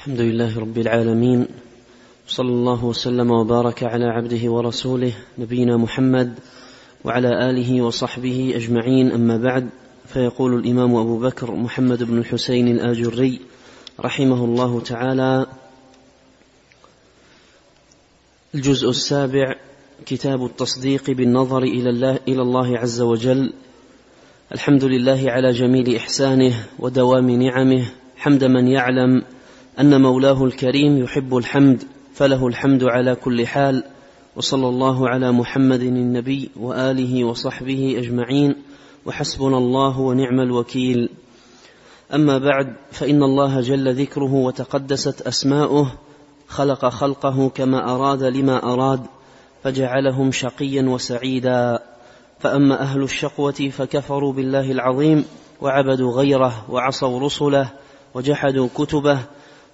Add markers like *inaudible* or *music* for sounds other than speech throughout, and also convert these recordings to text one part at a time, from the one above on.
الحمد لله رب العالمين صلى الله وسلم وبارك على عبده ورسوله نبينا محمد وعلى آله وصحبه أجمعين. أما بعد فيقول الإمام أبو بكر محمد بن الحسين الآجري رحمه الله تعالى الجزء السابع كتاب التصديق بالنظر إلى الله إلى الله عز وجل. الحمد لله على جميل إحسانه ودوام نعمه حمد من يعلم أن مولاه الكريم يحب الحمد فله الحمد على كل حال وصلى الله على محمد النبي وآله وصحبه أجمعين وحسبنا الله ونعم الوكيل. أما بعد فإن الله جل ذكره وتقدست أسماؤه خلق خلقه كما أراد لما أراد فجعلهم شقيا وسعيدا. فأما أهل الشقوة فكفروا بالله العظيم وعبدوا غيره وعصوا رسله وجحدوا كتبه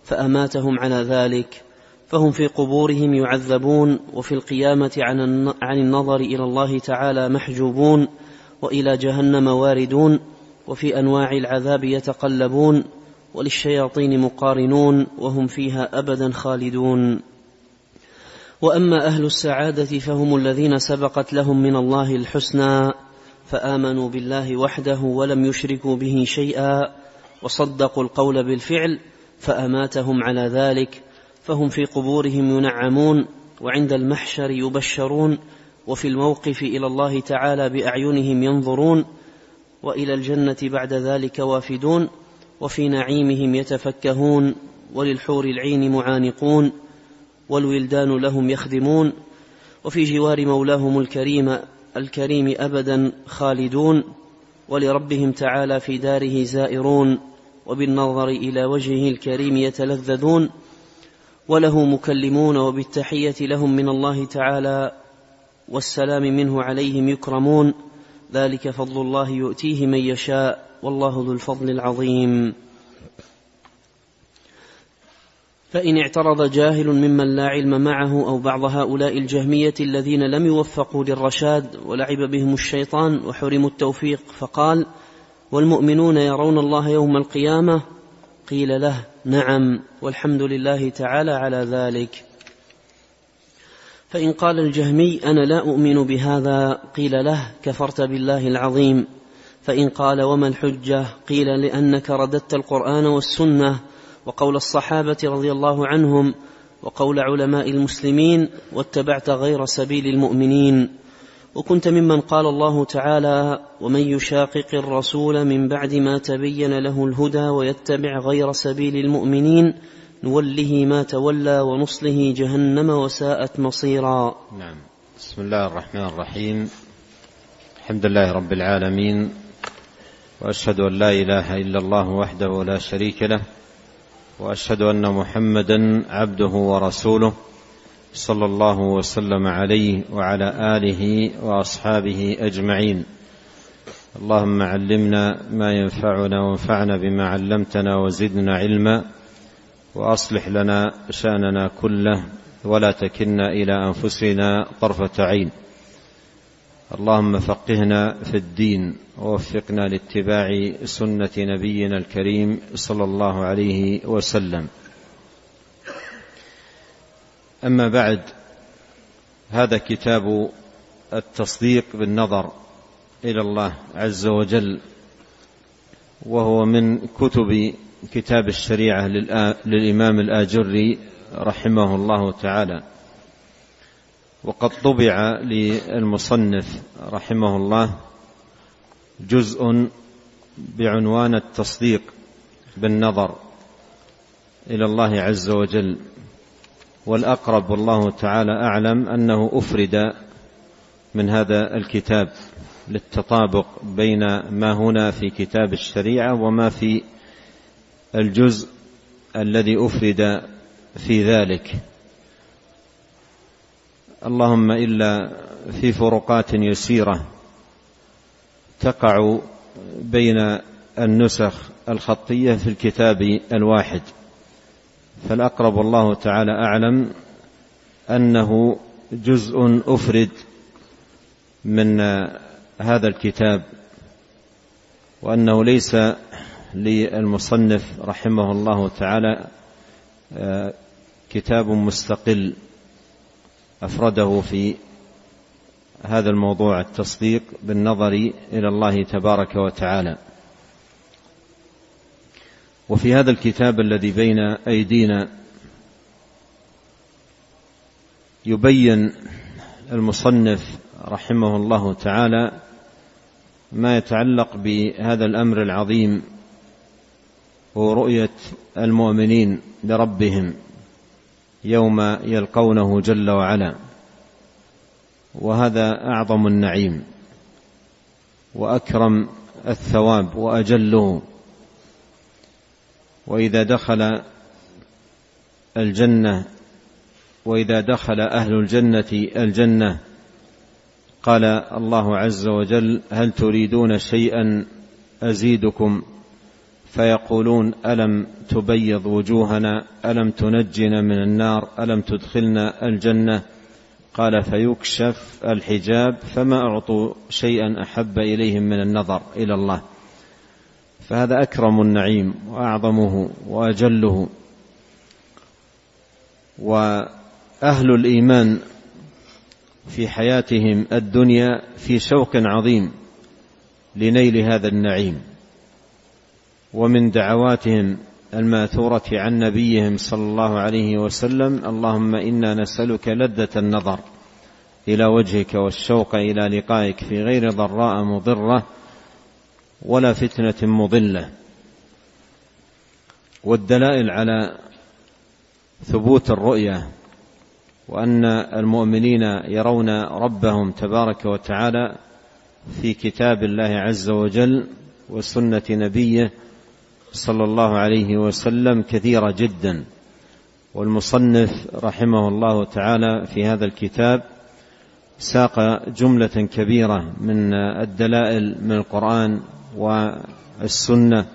فأماتهم على ذلك فهم في قبورهم يعذبون وفي القيامة عن النظر إلى الله تعالى محجوبون وإلى جهنم واردون وفي أنواع العذاب يتقلبون وللشياطين مقارنون وهم فيها ابدا خالدون. وأما أهل السعادة فهم الذين سبقت لهم من الله الحسنى فآمنوا بالله وحده ولم يشركوا به شيئا وصدقوا القول بالفعل فأماتهم على ذلك فهم في قبورهم ينعمون وعند المحشر يبشرون وفي الموقف إلى الله تعالى بأعينهم ينظرون وإلى الجنة بعد ذلك وافدون وفي نعيمهم يتفكهون وللحور العين معانقون والولدان لهم يخدمون وفي جوار مولاهم الكريم الكريم أبدا خالدون ولربهم تعالى في داره زائرون. وبالنظر إلى وجهه الكريم يتلذذون وله مكلمون وبالتحية لهم من الله تعالى والسلام منه عليهم يكرمون ذلك فضل الله يؤتيه من يشاء والله ذو الفضل العظيم. فإن اعترض جاهل ممن لا علم معه أو بعض هؤلاء الجهمية الذين لم يوفقوا للرشاد ولعب بهم الشيطان وحرموا التوفيق فقال: والمؤمنون يرون الله يوم القيامة قيل له: نعم والحمد لله تعالى على ذلك. فإن قال الجهمي: أنا لا أؤمن بهذا قيل له: كفرت بالله العظيم. فإن قال: وما الحجة؟ قيل: لأنك رددت القرآن والسنة وقول الصحابة رضي الله عنهم وقول علماء المسلمين واتبعت غير سبيل المؤمنين وكنت ممن قال الله تعالى ومن يشاقق الرسول من بعد ما تبين له الهدى ويتبع غير سبيل المؤمنين نوله ما تولى ونصله جهنم وساءت مصيرا. نعم. بسم الله الرحمن الرحيم. الحمد لله رب العالمين. وأشهد أن لا إله إلا الله وحده لا شريك له. وأشهد أن محمدا عبده ورسوله. صلى الله وسلم عليه وعلى آله وأصحابه أجمعين. اللهم علمنا ما ينفعنا وانفعنا بما علمتنا وزدنا علما. وأصلح لنا شأننا كله ولا تكلنا إلى أنفسنا طرفة عين. اللهم فقهنا في الدين ووفقنا لاتباع سنة نبينا الكريم صلى الله عليه وسلم. أما بعد هذا كتاب التصديق بالنظر إلى الله عز وجل وهو من كتب كتاب الشريعة للإمام الآجري رحمه الله تعالى. وقد طبع للمصنف رحمه الله جزء بعنوان التصديق بالنظر إلى الله عز وجل. والأقرب والله تعالى أعلم أنه أفرد من هذا الكتاب للتطابق بين ما هنا في كتاب الشريعة وما في الجزء الذي أفرد في ذلك. اللهم إلا في فروقات يسيرة تقع بين النسخ الخطية في الكتاب الواحد. فالأقرب الله تعالى أعلم أنه جزء أفرد من هذا الكتاب وأنه ليس للمصنف رحمه الله تعالى آه، كتاب مستقل أفرده في هذا الموضوع التصديق بالنظر إلى الله تبارك وتعالى. وفي هذا الكتاب الذي بين أيدينا يبين المصنف رحمه الله تعالى ما يتعلق بهذا الأمر العظيم ورؤية المؤمنين لربهم يوم يلقونه جل وعلا. وهذا أعظم النعيم وأكرم الثواب وأجله. وإذا دخل الجنة وإذا دخل أهل الجنة الجنة قال الله عز وجل هل تريدون شيئا أزيدكم؟ فيقولون ألم تبيض وجوهنا؟ ألم تنجنا من النار؟ ألم تدخلنا الجنة؟ قال فيكشف الحجاب فما أعطوا شيئا أحب إليهم من النظر إلى الله. فهذا أكرم النعيم وأعظمه وأجله. وأهل الإيمان في حياتهم الدنيا في شوق عظيم لنيل هذا النعيم. ومن دعواتهم الماثورة عن نبيهم صلى الله عليه وسلم اللهم إنا نسألك لذة النظر إلى وجهك والشوق إلى لقائك في غير ضراء مضرة ولا فتنة مضلة. والدلائل على ثبوت الرؤية وأن المؤمنين يرون ربهم تبارك وتعالى في كتاب الله عز وجل وسنة نبيه صلى الله عليه وسلم كثيرة جدا. والمصنف رحمه الله تعالى في هذا الكتاب ساق جملة كبيرة من الدلائل من القرآن والسنة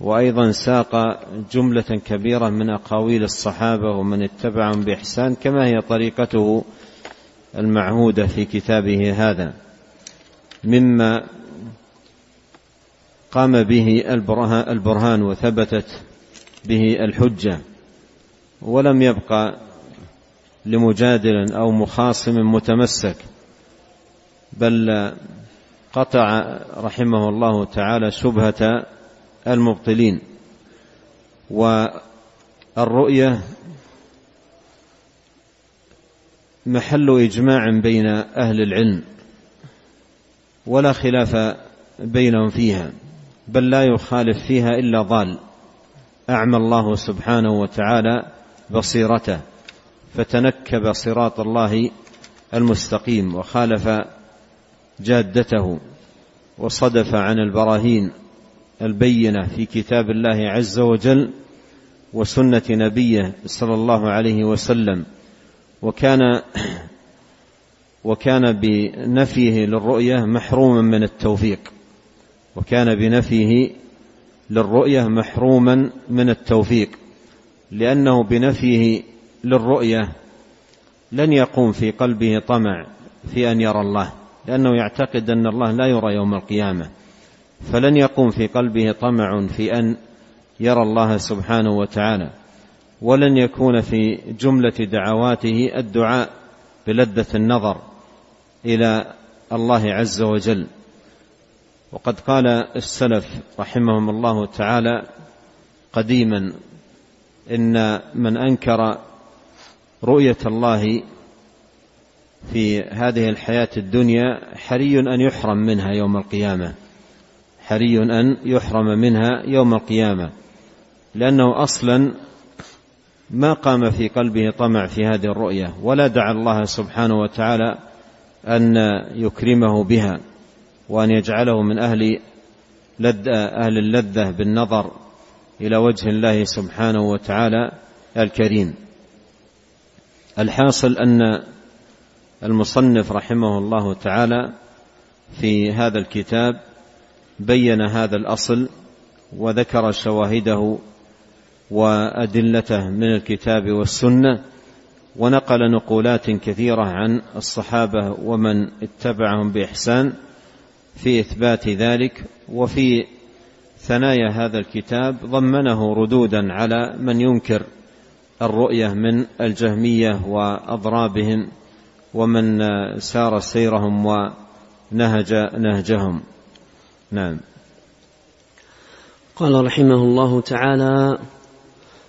وأيضا ساق جملة كبيرة من أقاويل الصحابة ومن اتبعهم بإحسان كما هي طريقته المعهودة في كتابه هذا. مما قام به البرهان وثبتت به الحجة. ولم يبقى لمجادل أو مخاصم متمسك بل قطع رحمه الله تعالى شبهة المبطلين والرؤية محل إجماع بين أهل العلم ولا خلاف بينهم فيها بل لا يخالف فيها إلا ضال. أعمى الله سبحانه وتعالى بصيرته فتنكب صراط الله المستقيم وخالف جادته وصدف عن البراهين البينة في كتاب الله عز وجل وسنة نبيه صلى الله عليه وسلم. وكان وكان بنفيه للرؤية محروما من التوفيق. وكان بنفيه للرؤية محروما من التوفيق. لأنه بنفيه للرؤية لن يقوم في قلبه طمع في أن يرى الله. لأنه يعتقد أن الله لا يرى يوم القيامة. فلن يقوم في قلبه طمع في أن يرى الله سبحانه وتعالى. ولن يكون في جملة دعواته الدعاء بلذة النظر إلى الله عز وجل. وقد قال السلف رحمهم الله تعالى قديما إن من أنكر رؤية الله في هذه الحياة الدنيا حري أن يحرم منها يوم القيامة. حري أن يحرم منها يوم القيامة. لأنه أصلا ما قام في قلبه طمع في هذه الرؤية ولا دعا الله سبحانه وتعالى أن يكرمه بها وأن يجعله من أهل لد أهل اللذة بالنظر إلى وجه الله سبحانه وتعالى الكريم. الحاصل أن المصنف رحمه الله تعالى في هذا الكتاب بين هذا الأصل وذكر شواهده وأدلته من الكتاب والسنة ونقل نقولات كثيرة عن الصحابة ومن اتبعهم بإحسان في إثبات ذلك وفي ثنايا هذا الكتاب ضمنه ردودا على من ينكر الرؤية من الجهمية وأضرابهم ومن سار سيرهم ونهج نهجهم. نعم. قال رحمه الله تعالى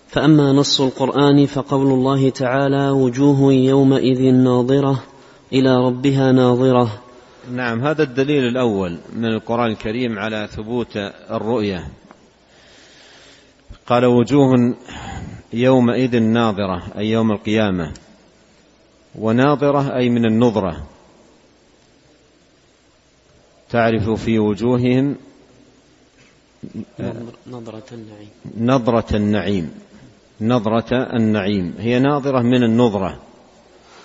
فأما نص القرآن فقول الله تعالى وجوه يومئذ ناظرة إلى ربها ناظرة. نعم هذا الدليل الأول من القرآن الكريم على ثبوت الرؤية. قال وجوه يومئذ ناظرة أي يوم القيامة. وناظرة أي من النظرة. تعرف في وجوههم نظرة النعيم. نظرة النعيم. نظرة النعيم. هي ناظرة من النظرة.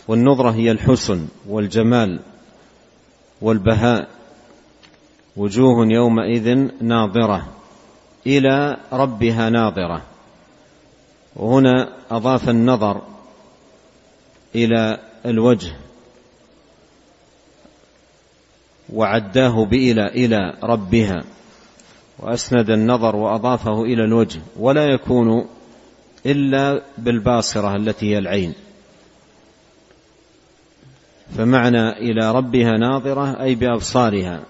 والنظرة هي الحسن والجمال والبهاء. وجوه يومئذ ناظرة. إلى ربها ناظرة. وهنا أضاف النظر إلى الوجه وعداه بإلى إلى ربها وأسند النظر وأضافه إلى الوجه ولا يكون إلا بالباصرة التي هي العين. فمعنى إلى ربها ناظرة أي بأبصارها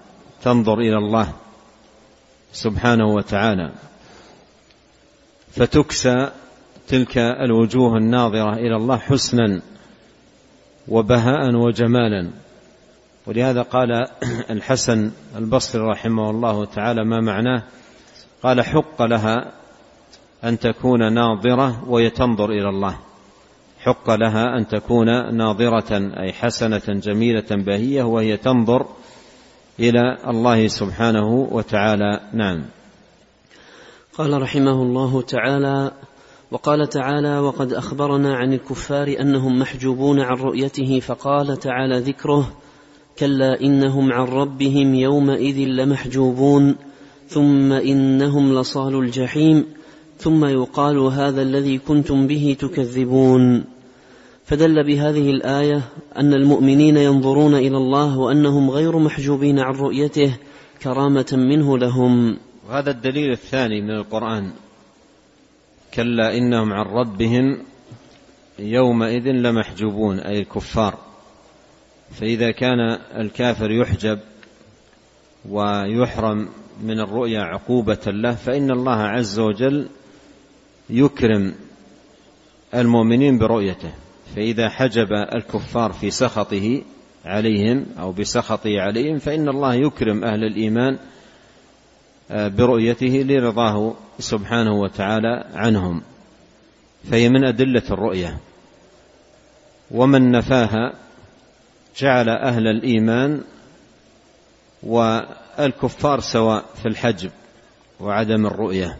تنظر إلى الله سبحانه وتعالى. فتكسى تلك الوجوه الناظرة إلى الله حسنا. وبهاء وجمالا. ولهذا قال *clears throat* الحسن البصري رحمه الله تعالى ما معناه؟ قال حق لها أن تكون ناظرة وهي تنظر إلى الله. حق لها أن تكون ناظرة أي حسنة جميلة باهية وهي تنظر إلى الله سبحانه وتعالى. نعم. قال رحمه الله تعالى وقال تعالى وقد أخبرنا عن الكفار أنهم محجوبون عن رؤيته فقال تعالى ذكره كلا إنهم عن ربهم يومئذ لمحجوبون ثم إنهم لصال الجحيم ثم يقال هذا الذي كنتم به تكذبون فدل بهذه الآية أن المؤمنين ينظرون إلى الله وأنهم غير محجوبين عن رؤيته كرامة منه لهم. وهذا الدليل الثاني من القرآن. كلا إنهم عن ربهم يومئذ لمحجوبون أي الكفار. فإذا كان الكافر يحجب ويحرم من الرؤيا عقوبة له فإن الله عز وجل يكرم المؤمنين برؤيته. فإذا حجب الكفار في سخطه عليهم أو بسخطه عليهم فإن الله يكرم أهل الإيمان برؤيته لرضاه سبحانه وتعالى عنهم. فهي من أدلة الرؤية. ومن نفاها جعل أهل الإيمان والكفار سواء في الحجب وعدم الرؤية.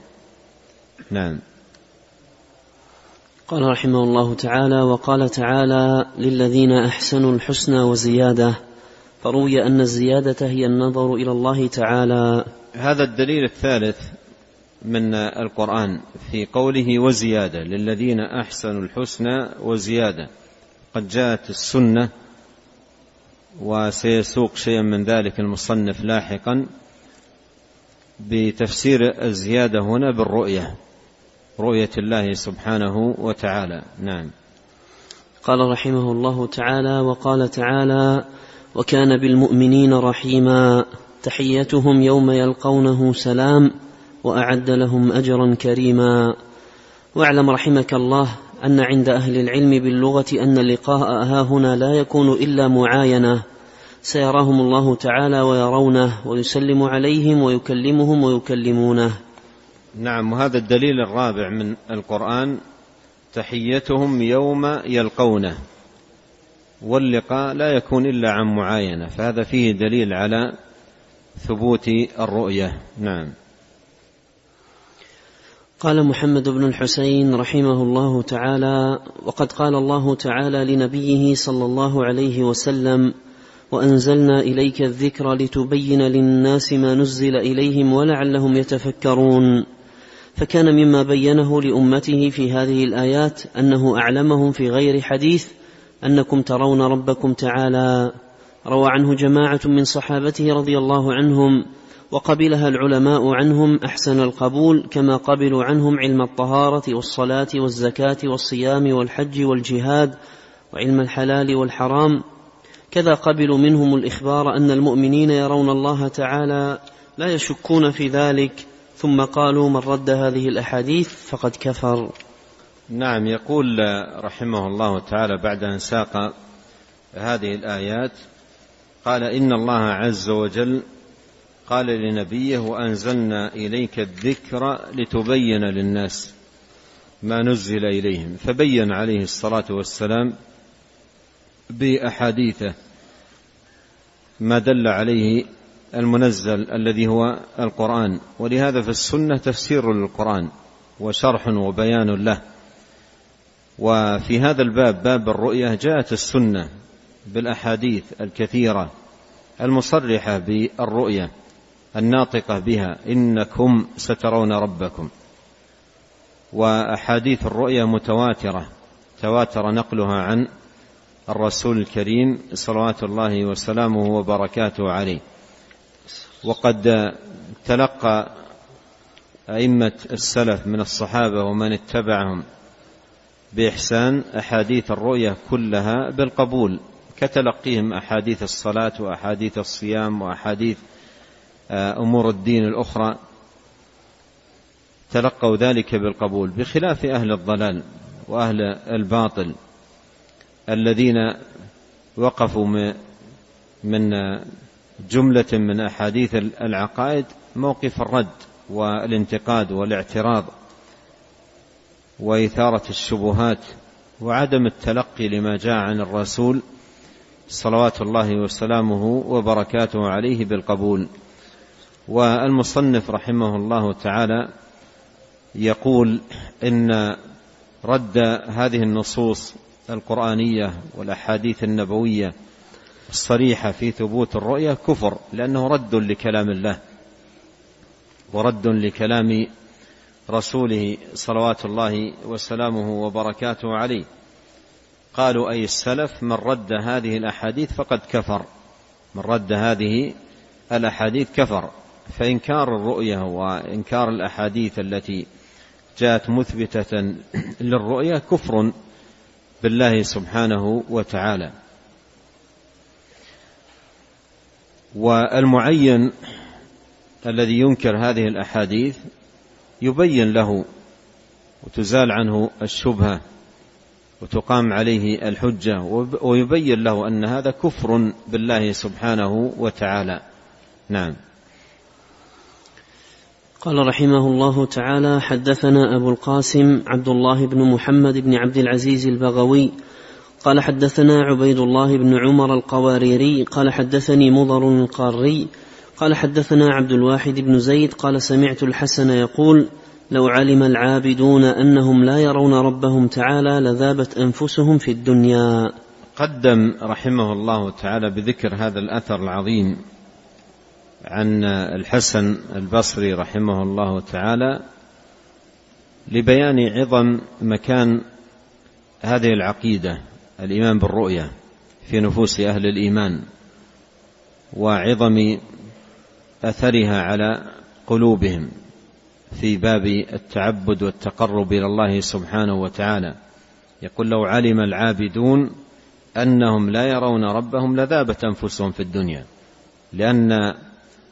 نعم. قال رحمه الله تعالى وقال تعالى للذين أحسنوا الحسنى وزيادة فروي أن الزيادة هي النظر إلى الله تعالى. هذا الدليل الثالث من القرآن في قوله وزيادة للذين أحسنوا الحسنى وزيادة. قد جاءت السنة وسيسوق شيئا من ذلك المصنف لاحقا بتفسير الزيادة هنا بالرؤية رؤية الله سبحانه وتعالى. نعم. قال رحمه الله تعالى وقال تعالى وكان بالمؤمنين رحيما. تحيتهم يوم يلقونه سلام وأعد لهم أجرا كريما. واعلم رحمك الله أن عند أهل العلم باللغة أن اللقاء ها هنا لا يكون إلا معاينة. سيراهم الله تعالى ويرونه ويسلم عليهم ويكلمهم ويكلمونه. نعم وهذا الدليل الرابع من القرآن. تحيتهم يوم يلقونه. واللقاء لا يكون إلا عن معاينة فهذا فيه دليل على ثبوت الرؤية. نعم. قال محمد بن الحسين رحمه الله تعالى وقد قال الله تعالى لنبيه صلى الله عليه وسلم وأنزلنا إليك الذكر لتبين للناس ما نزل إليهم ولعلهم يتفكرون. فكان مما بينه لأمته في هذه الآيات أنه أعلمهم في غير حديث أنكم ترون ربكم تعالى. روى عنه جماعة من صحابته رضي الله عنهم وقبلها العلماء عنهم أحسن القبول كما قبلوا عنهم علم الطهارة والصلاة والزكاة والصيام والحج والجهاد وعلم الحلال والحرام. كذا قبلوا منهم الإخبار أن المؤمنين يرون الله تعالى لا يشكون في ذلك ثم قالوا من رد هذه الأحاديث فقد كفر. نعم يقول رحمه الله تعالى بعد أن ساق هذه الآيات قال إن الله عز وجل قال لنبيه وأنزلنا إليك الذكر لتبين للناس ما نزل إليهم. فبين عليه الصلاة والسلام بأحاديثه ما دل عليه المنزل الذي هو القرآن. ولهذا في السنة تفسير للقرآن وشرح وبيان له. وفي هذا الباب باب الرؤية جاءت السنة بالأحاديث الكثيرة المصرحة بالرؤية الناطقة بها إنكم سترون ربكم. وأحاديث الرؤيا متواترة تواتر نقلها عن الرسول الكريم صلوات الله وسلامه وبركاته عليه. وقد تلقى أئمة السلف من الصحابة ومن اتبعهم بإحسان أحاديث الرؤيا كلها بالقبول كتلقيهم أحاديث الصلاة وأحاديث الصيام وأحاديث آه، أمور الدين الأخرى. تلقوا ذلك بالقبول بخلاف أهل الضلال وأهل الباطل الذين وقفوا من جملة من أحاديث العقائد موقف الرد والانتقاد والاعتراض. وإثارة الشبهات وعدم التلقي لما جاء عن الرسول صلوات الله وسلامه وبركاته عليه بالقبول. والمصنف رحمه الله تعالى يقول إن رد هذه النصوص القرآنية والأحاديث النبوية الصريحة في ثبوت الرؤيا كفر لأنه رد لكلام الله ورد لكلام رسوله صلوات الله وسلامه وبركاته عليه. قالوا أي السلف من رد هذه الأحاديث فقد كفر. من رد هذه الأحاديث كفر. فإنكار الرؤية وإنكار الأحاديث التي جاءت مثبتة *clears throat* للرؤية كفر بالله سبحانه وتعالى. والمعين الذي ينكر هذه الأحاديث يبين له وتزال عنه الشبهة وتقام عليه الحجة ويبين له أن هذا كفر بالله سبحانه وتعالى. نعم. قال رحمه الله تعالى حدثنا أبو القاسم عبد الله بن محمد بن عبد العزيز البغوي قال حدثنا عبيد الله بن عمر القواريري قال حدثني مضر القاري قال حدثنا عبد الواحد بن زيد قال سمعت الحسن يقول لو علم العابدون أنهم لا يرون ربهم تعالى لذابت أنفسهم في الدنيا. قدم رحمه الله تعالى بذكر هذا الأثر العظيم عن الحسن البصري رحمه الله تعالى لبيان عظم مكان هذه العقيدة الإيمان بالرؤية في نفوس أهل الإيمان وعظم أثرها على قلوبهم في باب التعبد والتقرب إلى الله سبحانه وتعالى. يقول لو علم العابدون أنهم لا يرون ربهم لذابت أنفسهم في الدنيا لأن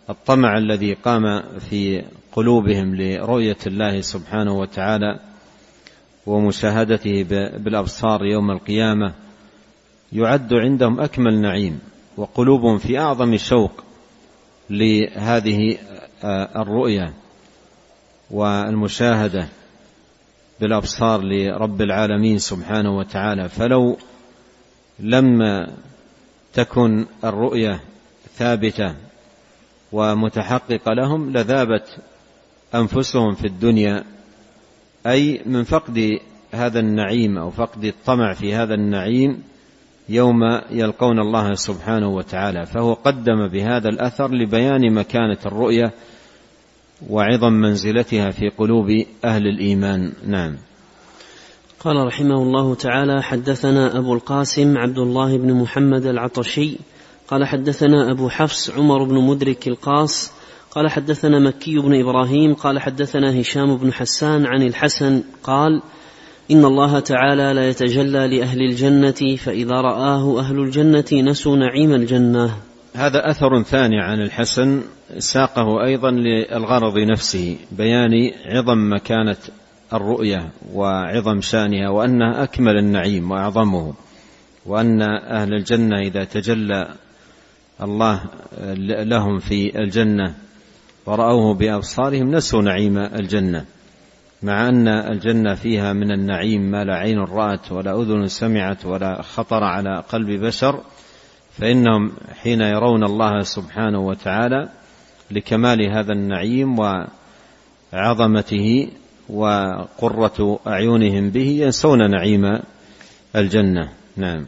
الطمع الذي قام في قلوبهم لرؤية الله سبحانه وتعالى ومشاهدته بالأبصار يوم القيامة يعد عندهم أكمل نعيم وقلوبهم في أعظم شوق. لهذه الرؤية والمشاهدة بالأبصار لرب العالمين سبحانه وتعالى. فلو لم تكن الرؤية ثابتة ومتحققة لهم لذابت أنفسهم في الدنيا. أي من فقد هذا النعيم أو فقد الطمع في هذا النعيم يوم يلقون الله سبحانه وتعالى فهو قدم بهذا الأثر لبيان مكانة الرؤية وعظم منزلتها في قلوب أهل الإيمان. نعم. قال رحمه الله تعالى حدثنا أبو القاسم عبد الله بن محمد العطشي قال حدثنا أبو حفص عمر بن مدرك القاص قال حدثنا مكي بن إبراهيم قال حدثنا هشام بن حسان عن الحسن قال إن الله تعالى لا يتجلى لأهل الجنة فإذا رآه أهل الجنة نسوا نعيم الجنة. هذا أثر ثاني عن الحسن ساقه أيضا للغرض نفسه بيان عظم مكانة الرؤية وعظم شأنها وأنها أكمل النعيم وأعظمه وأن أهل الجنة إذا تجلى الله لهم في الجنة ورأوه بأبصارهم نسوا نعيم الجنة. مع أن الجنة فيها من النعيم ما لا عين رأت ولا أذن سمعت ولا خطر على قلب بشر فإنهم حين يرون الله سبحانه وتعالى لكمال هذا النعيم وعظمته وقرة أعينهم به ينسون نعيم الجنة. نعم.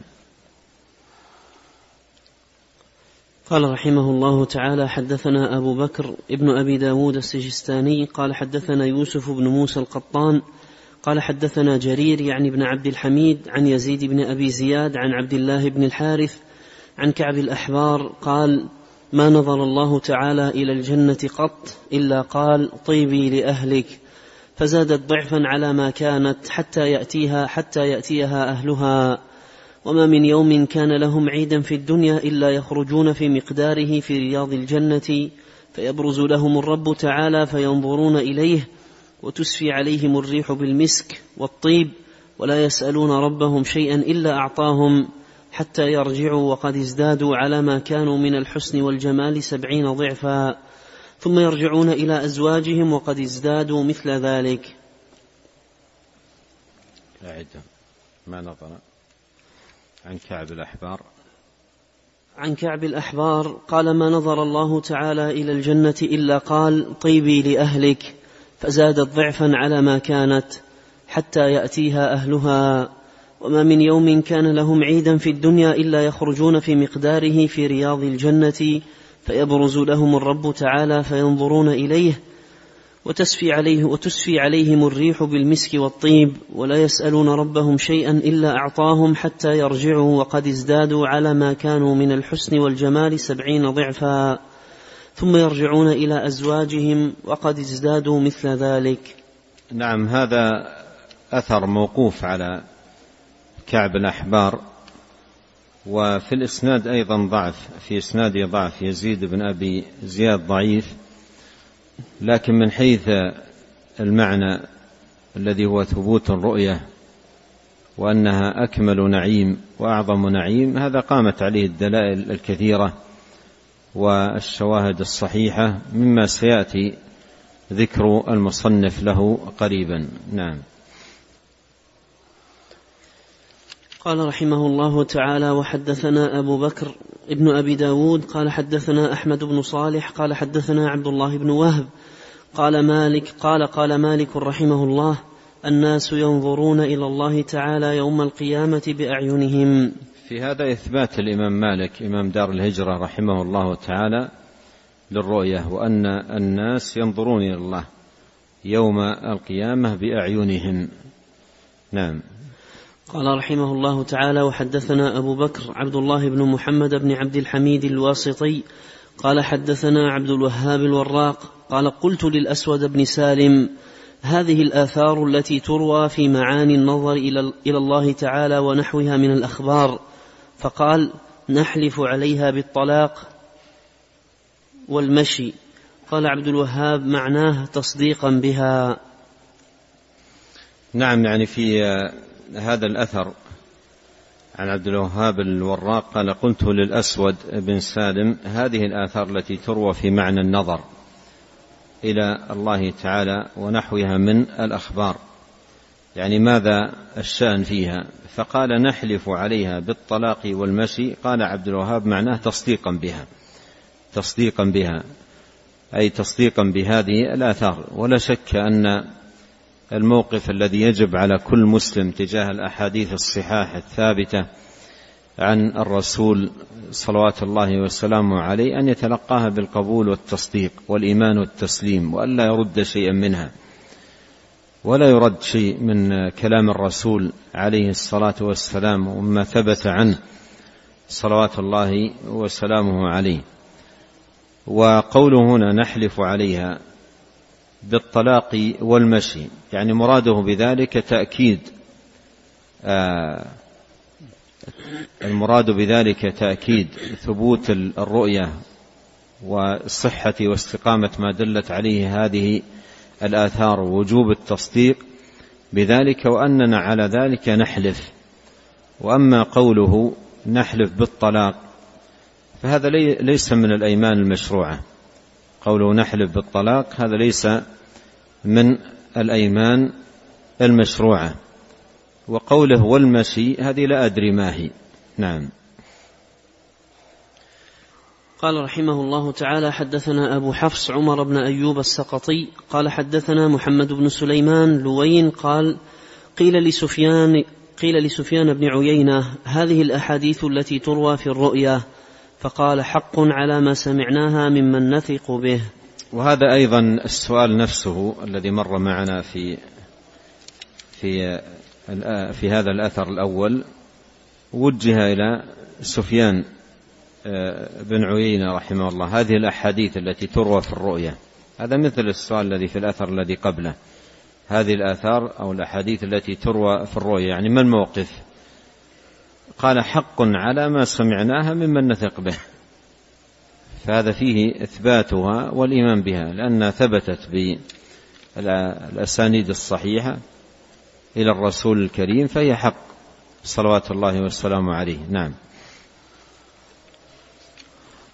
قال رحمه الله تعالى حدثنا أبو بكر ابن أبي داود السجستاني قال حدثنا يوسف بن موسى القطان قال حدثنا جرير يعني بن عبد الحميد عن يزيد بن أبي زياد عن عبد الله بن الحارث عن كعب الأحبار قال ما نظر الله تعالى إلى الجنة قط إلا قال طيبي لأهلك. فزادت ضعفا على ما كانت حتى يأتيها حتى يأتيها أهلها. وما من يوم كان لهم عيدا في الدنيا إلا يخرجون في مقداره في رياض الجنة فيبرز لهم الرب تعالى فينظرون إليه وتسفي عليهم الريح بالمسك والطيب ولا يسألون ربهم شيئا إلا أعطاهم حتى يرجعوا وقد ازدادوا على ما كانوا من الحسن والجمال سبعين ضعفا. ثم يرجعون إلى أزواجهم وقد ازدادوا مثل ذلك. ما نظر عن كعب الأحبار. عن كعب الأحبار قال ما نظر الله تعالى إلى الجنة إلا قال طيبي لأهلك فزادت ضعفا على ما كانت حتى يأتيها أهلها. وما من يوم كان لهم عيدا في الدنيا إلا يخرجون في مقداره في رياض الجنة فيبرز لهم الرب تعالى فينظرون إليه وتسفي عليه وتسفي عليهم الريح بالمسك والطيب ولا يسألون ربهم شيئا إلا أعطاهم حتى يرجعوا وقد ازدادوا على ما كانوا من الحسن والجمال سبعين ضعفا. ثم يرجعون إلى أزواجهم وقد ازدادوا مثل ذلك. نعم هذا أثر موقوف على كعب الأحبار وفي الإسناد أيضا ضعف في إسناد ضعف. يزيد بن أبي زياد ضعيف. لكن من حيث المعنى الذي هو ثبوت الرؤية وأنها أكمل نعيم وأعظم نعيم هذا قامت عليه الدلائل الكثيرة والشواهد الصحيحة مما سيأتي ذكر المصنف له قريبا. نعم. قال رحمه الله تعالى وحدثنا أبو بكر ابن أبي داود قال حدثنا أحمد بن صالح قال حدثنا عبد الله بن وهب قال مالك قال قال مالك رحمه الله الناس ينظرون إلى الله تعالى يوم القيامة بأعينهم. في هذا إثبات الإمام مالك إمام دار الهجرة رحمه الله تعالى للرؤية وأن الناس ينظرون إلى الله يوم القيامة بأعينهم. نعم. قال رحمه الله تعالى وحدثنا أبو بكر عبد الله بن محمد بن عبد الحميد الواسطي قال حدثنا عبد الوهاب الوراق قال قلت للأسود بن سالم هذه الآثار التي تروى في معاني النظر إلى الله تعالى ونحوها من الأخبار. فقال نحلف عليها بالطلاق والمشي. قال عبد الوهاب معناه تصديقا بها. نعم يعني في هذا الأثر عن عبد الوهاب الوراق قال قلت للأسود بن سالم هذه الآثار التي تروى في معنى النظر إلى الله تعالى ونحوها من الأخبار. يعني ماذا الشأن فيها؟ فقال نحلف عليها بالطلاق والمشي. قال عبد الوهاب معناه تصديقا بها. تصديقا بها. أي تصديقا بهذه الآثار. ولا شك أن الموقف الذي يجب على كل مسلم تجاه الأحاديث الصحاح الثابتة عن الرسول صلوات الله وسلامه عليه أن يتلقاها بالقبول والتصديق والإيمان والتسليم والا يرد شيئا منها ولا يرد شيء من كلام الرسول عليه الصلاة والسلام وما ثبت عنه صلوات الله وسلامه عليه. وقوله هنا نحلف عليها بالطلاق والمشي. يعني مراده بذلك تأكيد آه، المراد بذلك تأكيد ثبوت الرؤية وصحة واستقامة ما دلت عليه هذه الآثار ووجوب التصديق بذلك وأننا على ذلك نحلف. وأما قوله نحلف بالطلاق فهذا ليس من الأيمان المشروعة. قوله نحلف بالطلاق هذا ليس من الأيمان المشروعة. وقوله والمشي هذه لا أدري ما هي. نعم. قال رحمه الله تعالى حدثنا أبو حفص عمر بن أيوب السقطي قال حدثنا محمد بن سليمان لوين قال قيل لسفيان قيل لسفيان بن عيينة هذه الأحاديث التي تروى في الرؤيا. فقال حق على ما سمعناها ممن نثق به. وهذا أيضا السؤال نفسه الذي مر معنا في في في هذا الأثر الأول. وجه إلى سفيان آه، بن عيينة رحمه الله. هذه الأحاديث التي تروى في الرؤيا. هذا مثل السؤال الذي في الأثر الذي قبله. هذه الآثار أو الأحاديث التي تروى في الرؤيا. يعني ما الموقف؟ قال حق على ما سمعناها ممن نثق به. فهذا فيه إثباتها والإيمان بها لأنها ثبتت بالأسانيد الصحيحة إلى الرسول الكريم فهي حق. صلوات الله والسلام عليه. نعم.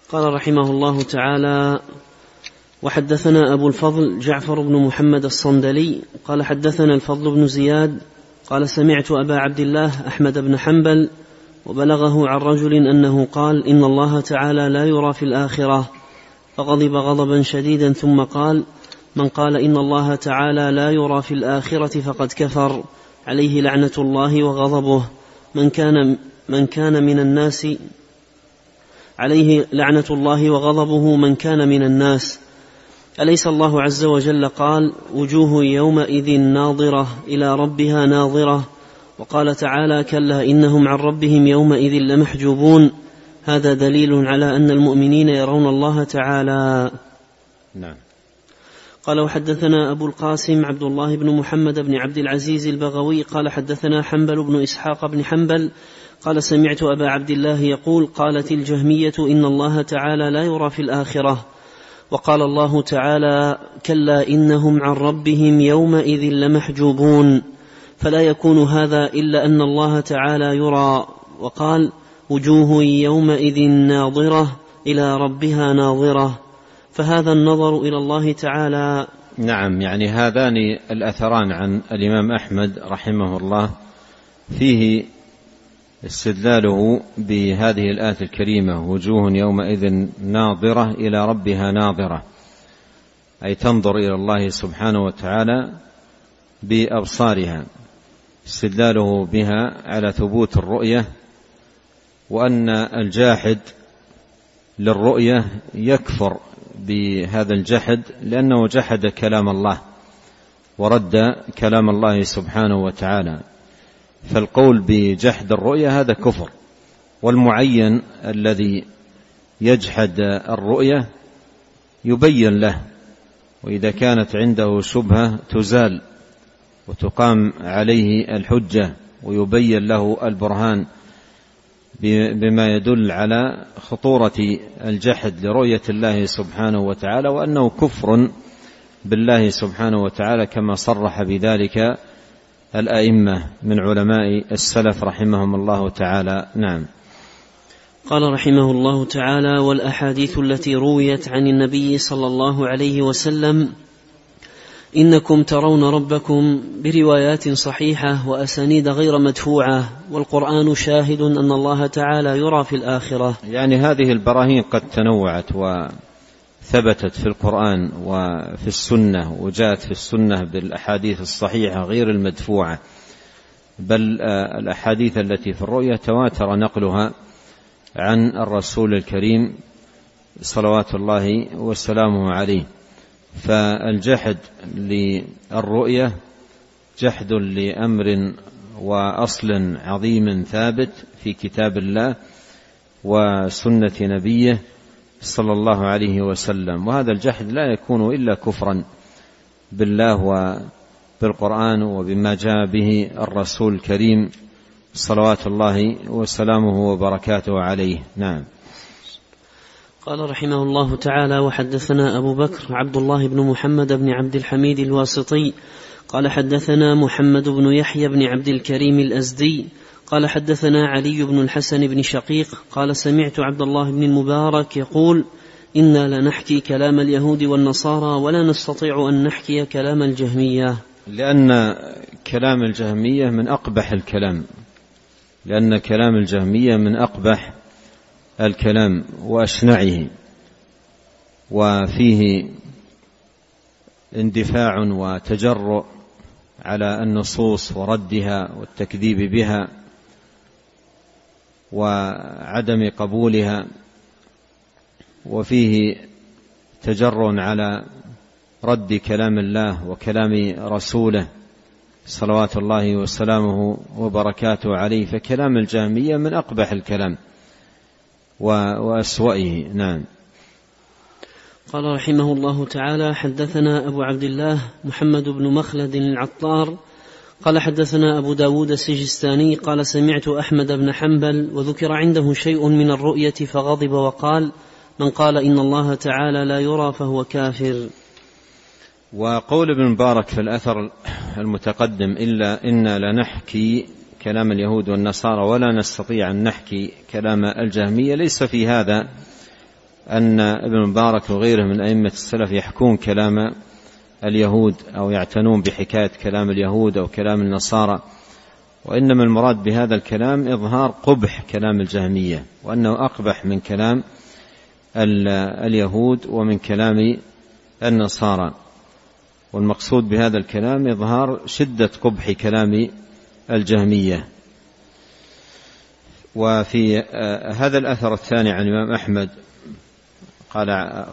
قال رحمه الله تعالى وحدثنا أبو الفضل جعفر بن محمد الصندلي قال حدثنا الفضل بن زياد قال سمعت أبا عبد الله أحمد بن حنبل وبلغه عن رجل أنه قال إن الله تعالى لا يرى في الآخرة. فغضب غضبا شديدا ثم قال من قال إن الله تعالى لا يرى في الآخرة فقد كفر. عليه لعنة الله وغضبه. من كان من كان من الناس عليه لعنة الله وغضبه من كان من الناس. أليس الله عز وجل قال وجوه يومئذ ناظرة إلى ربها ناظرة؟ وقال تعالى كلا إنهم عن ربهم يومئذ لمحجوبون. هذا دليل على أن المؤمنين يرون الله تعالى. نعم. قال وحدثنا أبو القاسم عبد الله بن محمد بن عبد العزيز البغوي. قال حدثنا حنبل بن إسحاق بن حنبل. قال سمعت أبا عبد الله يقول قالت الجهمية إن الله تعالى لا يرى في الآخرة. وقال الله تعالى كلا إنهم عن ربهم يومئذ لمحجوبون. فلا يكون هذا إلا أن الله تعالى يرى. وقال وجوه يومئذ ناظرة إلى ربها ناظرة. فهذا النظر إلى الله تعالى. نعم يعني هذان الأثران عن الإمام أحمد رحمه الله. فيه استدلاله بهذه الآية الكريمة وجوه يومئذ ناظرة إلى ربها ناظرة. أي تنظر إلى الله سبحانه وتعالى بأبصارها. استدلاله بها على ثبوت الرؤية وأن الجاحد للرؤية يكفر بهذا الجحد لأنه جحد كلام الله ورد كلام الله سبحانه وتعالى. فالقول بجحد الرؤية هذا كفر والمعين الذي يجحد الرؤية يبين له وإذا كانت عنده شبهة تزال. وتقام عليه الحجة ويبين له البرهان بما يدل على خطورة الجحد لرؤية الله سبحانه وتعالى وأنه كفر بالله سبحانه وتعالى كما صرح بذلك الأئمة من علماء السلف رحمهم الله تعالى. نعم. قال رحمه الله تعالى والأحاديث التي رويت عن النبي صلى الله عليه وسلم إنكم ترون ربكم بروايات صحيحة وأسانيد غير مدفوعة والقرآن شاهد أن الله تعالى يرى في الآخرة. يعني هذه البراهين قد تنوعت وثبتت في القرآن وفي السنة وجاءت في السنة بالأحاديث الصحيحة غير المدفوعة. بل آه، الأحاديث التي في الرؤيا تواتر نقلها عن الرسول الكريم صلوات الله وسلامه عليه. فالجحد للرؤية جحد لأمر وأصل عظيم ثابت في كتاب الله وسنة نبيه صلى الله عليه وسلم. وهذا الجحد لا يكون إلا كفرا بالله وبالقرآن وبما جاء به الرسول الكريم صلوات الله وسلامه وبركاته عليه. نعم. قال رحمه الله تعالى وحدثنا أبو بكر عبد الله بن محمد بن عبد الحميد الواسطي قال حدثنا محمد بن يحيى بن عبد الكريم الأزدي قال حدثنا علي بن الحسن بن شقيق قال سمعت عبد الله بن المبارك يقول إنا لنحكي كلام اليهود والنصارى ولا نستطيع أن نحكي كلام الجهمية. لأن كلام الجهمية من أقبح الكلام. لأن كلام الجهمية من أقبح الكلام وأشنعه وفيه اندفاع وتجرؤ على النصوص وردها والتكذيب بها وعدم قبولها وفيه تجر على رد كلام الله وكلام رسوله صلوات الله وسلامه وبركاته عليه فكلام الجهمية من أقبح الكلام. واسوئه نعم. قال رحمه الله تعالى حدثنا أبو عبد الله محمد بن مخلد العطار قال حدثنا أبو داود السجستاني قال سمعت أحمد بن حنبل وذكر عنده شيء من الرؤية فغضب وقال من قال إن الله تعالى لا يرى فهو كافر. وقول ابن مبارك في الأثر المتقدم إلا إنا لنحكي كلام اليهود والنصارى ولا نستطيع أن نحكي كلام الجهمية. ليس في هذا أن ابن مبارك وغيره من أئمة السلف يحكون كلام اليهود أو يعتنون بحكاية كلام اليهود أو كلام النصارى. وإنما المراد بهذا الكلام إظهار قبح كلام الجهمية وأنه أقبح من كلام اليهود ومن كلام النصارى. والمقصود بهذا الكلام إظهار شدة قبح كلام الجهمية. وفي هذا الأثر الثاني عن الإمام أحمد قال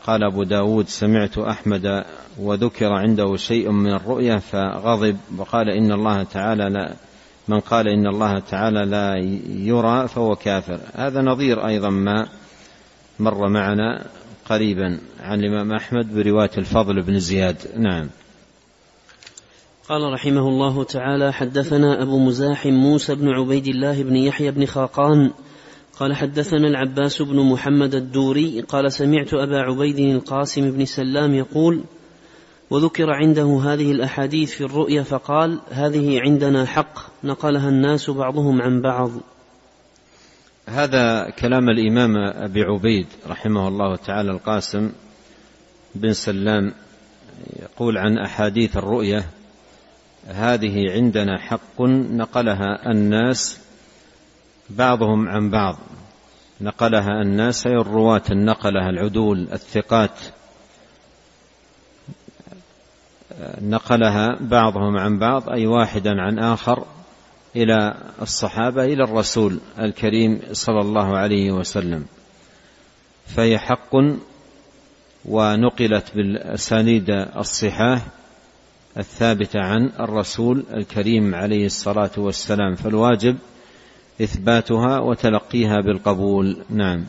قال أبو داود سمعت أحمد وذكر عنده شيء من الرؤيا فغضب وقال إن الله تعالى لا من قال إن الله تعالى لا يرى فهو كافر. هذا نظير أيضا ما مر معنا قريبا عن الإمام أحمد برواية الفضل بن زياد. نعم. قال رحمه الله تعالى حدثنا أبو مزاحم موسى بن عبيد الله بن يحيى بن خاقان قال حدثنا العباس بن محمد الدوري قال سمعت أبا عبيد القاسم بن سلام يقول وذكر عنده هذه الأحاديث في الرؤيا فقال هذه عندنا حق نقلها الناس بعضهم عن بعض. هذا كلام الإمام أبي عبيد رحمه الله تعالى القاسم بن سلام يقول عن أحاديث الرؤيا هذه عندنا حق نقلها الناس بعضهم عن بعض. نقلها الناس أي الرواة النقلها العدول الثقات. نقلها بعضهم عن بعض أي واحدا عن آخر إلى الصحابة إلى الرسول الكريم صلى الله عليه وسلم. فهي حق ونقلت بالأسانيد الصحاح. الثابتة عن الرسول الكريم عليه الصلاة والسلام فالواجب إثباتها وتلقيها بالقبول. نعم.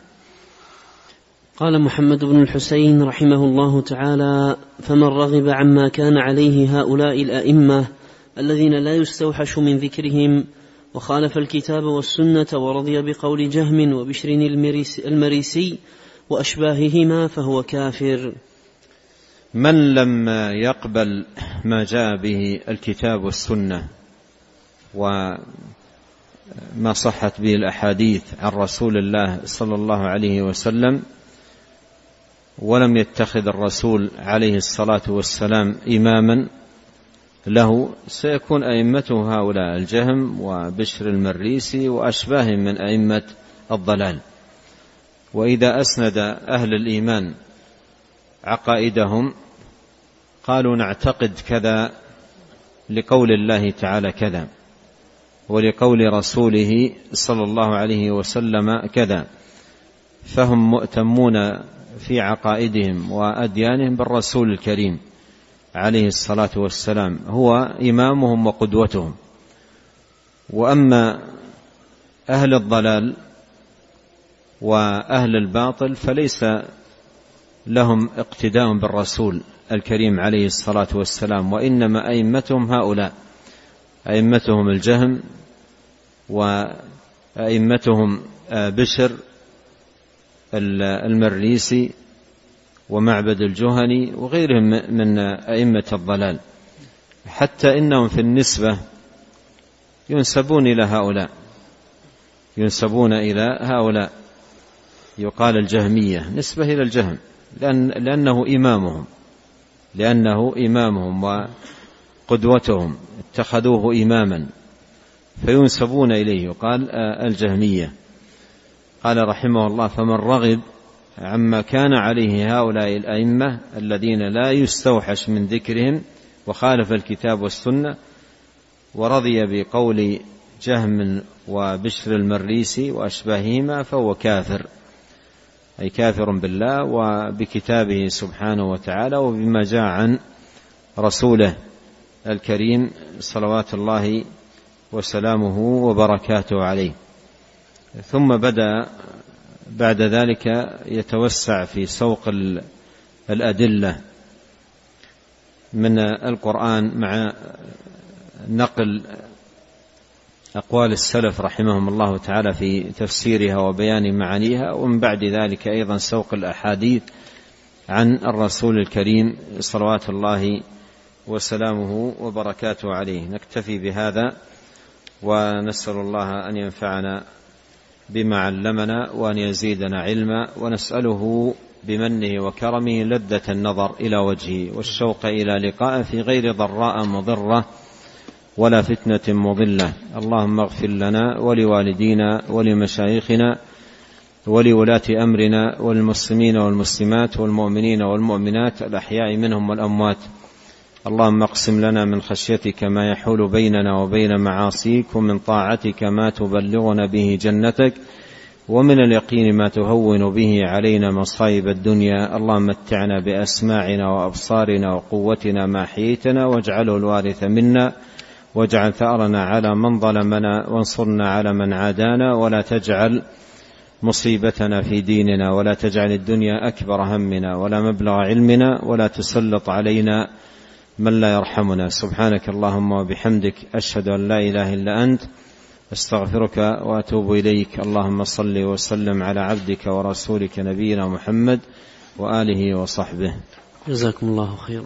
قال محمد بن الحسين رحمه الله تعالى فمن رغب عما كان عليه هؤلاء الأئمة الذين لا يستوحش من ذكرهم وخالف الكتاب والسنة ورضي بقول جهم وبشر المريسي وأشباههما فهو كافر. من لم يقبل ما جاء به الكتاب والسنة و ما صحت به الأحاديث عن رسول الله صلى الله عليه وسلم ولم يتخذ الرسول عليه الصلاة والسلام إماما له سيكون ائمته هؤلاء الجهم وبشر المريسي واشباههم من أئمة الضلال. وإذا أسند أهل الإيمان عقائدهم قالوا نعتقد كذا لقول الله تعالى كذا ولقول رسوله صلى الله عليه وسلم كذا فهم مؤتمون في عقائدهم وأديانهم بالرسول الكريم عليه الصلاة والسلام هو إمامهم وقدوتهم. وأما أهل الضلال وأهل الباطل فليس لهم اقتداء بالرسول الكريم عليه الصلاة والسلام وإنما أئمتهم هؤلاء أئمتهم الجهم وأئمتهم بشر المريسي ومعبد الجهني وغيرهم من أئمة الضلال. حتى إنهم في النسبة ينسبون إلى هؤلاء ينسبون إلى هؤلاء. يقال الجهمية نسبة إلى الجهم. لأن لأنه إمامهم لأنه إمامهم وقدوتهم اتخذوه إماما فينسبون إليه. يقال الجهمية. قال رحمه الله فمن رغب عما كان عليه هؤلاء الأئمة الذين لا يستوحش من ذكرهم وخالف الكتاب والسنة ورضي بقول جهم وبشر المريسي وأشباههما فهو كافر. أي كافر بالله وبكتابه سبحانه وتعالى وبما جاء عن رسوله الكريم صلوات الله وسلامه وبركاته عليه. ثم بدأ بعد ذلك يتوسع في سوق الأدلة من القرآن مع نقل أقوال السلف رحمهم الله تعالى في تفسيرها وبيان معانيها ومن بعد ذلك أيضا سوق الأحاديث عن الرسول الكريم صلوات الله وسلامه وبركاته عليه. نكتفي بهذا ونسأل الله أن ينفعنا بما علمنا وأن يزيدنا علما ونسأله بمنه وكرمه لذة النظر إلى وجهه والشوق إلى لقائه في غير ضراء مضرة. ولا فتنة مضلة. اللهم اغفر لنا ولوالدينا ولمشايخنا ولولاة أمرنا والمسلمين والمسلمات والمؤمنين والمؤمنات الأحياء منهم والأموات. اللهم اقسم لنا من خشيتك ما يحول بيننا وبين معاصيك ومن طاعتك ما تبلغنا به جنتك ومن اليقين ما تهون به علينا مصائب الدنيا. اللهم متعنا بأسماعنا وأبصارنا وقوتنا ما حييتنا واجعله الوارث منا. واجعل ثأرنا على من ظلمنا وانصرنا على من عادانا ولا تجعل مصيبتنا في ديننا ولا تجعل الدنيا أكبر همنا ولا مبلغ علمنا ولا تسلط علينا من لا يرحمنا. سبحانك اللهم وبحمدك أشهد أن لا إله إلا أنت أستغفرك وأتوب إليك. اللهم صل وسلم على عبدك ورسولك نبينا محمد وآله وصحبه. جزاكم الله خيرا.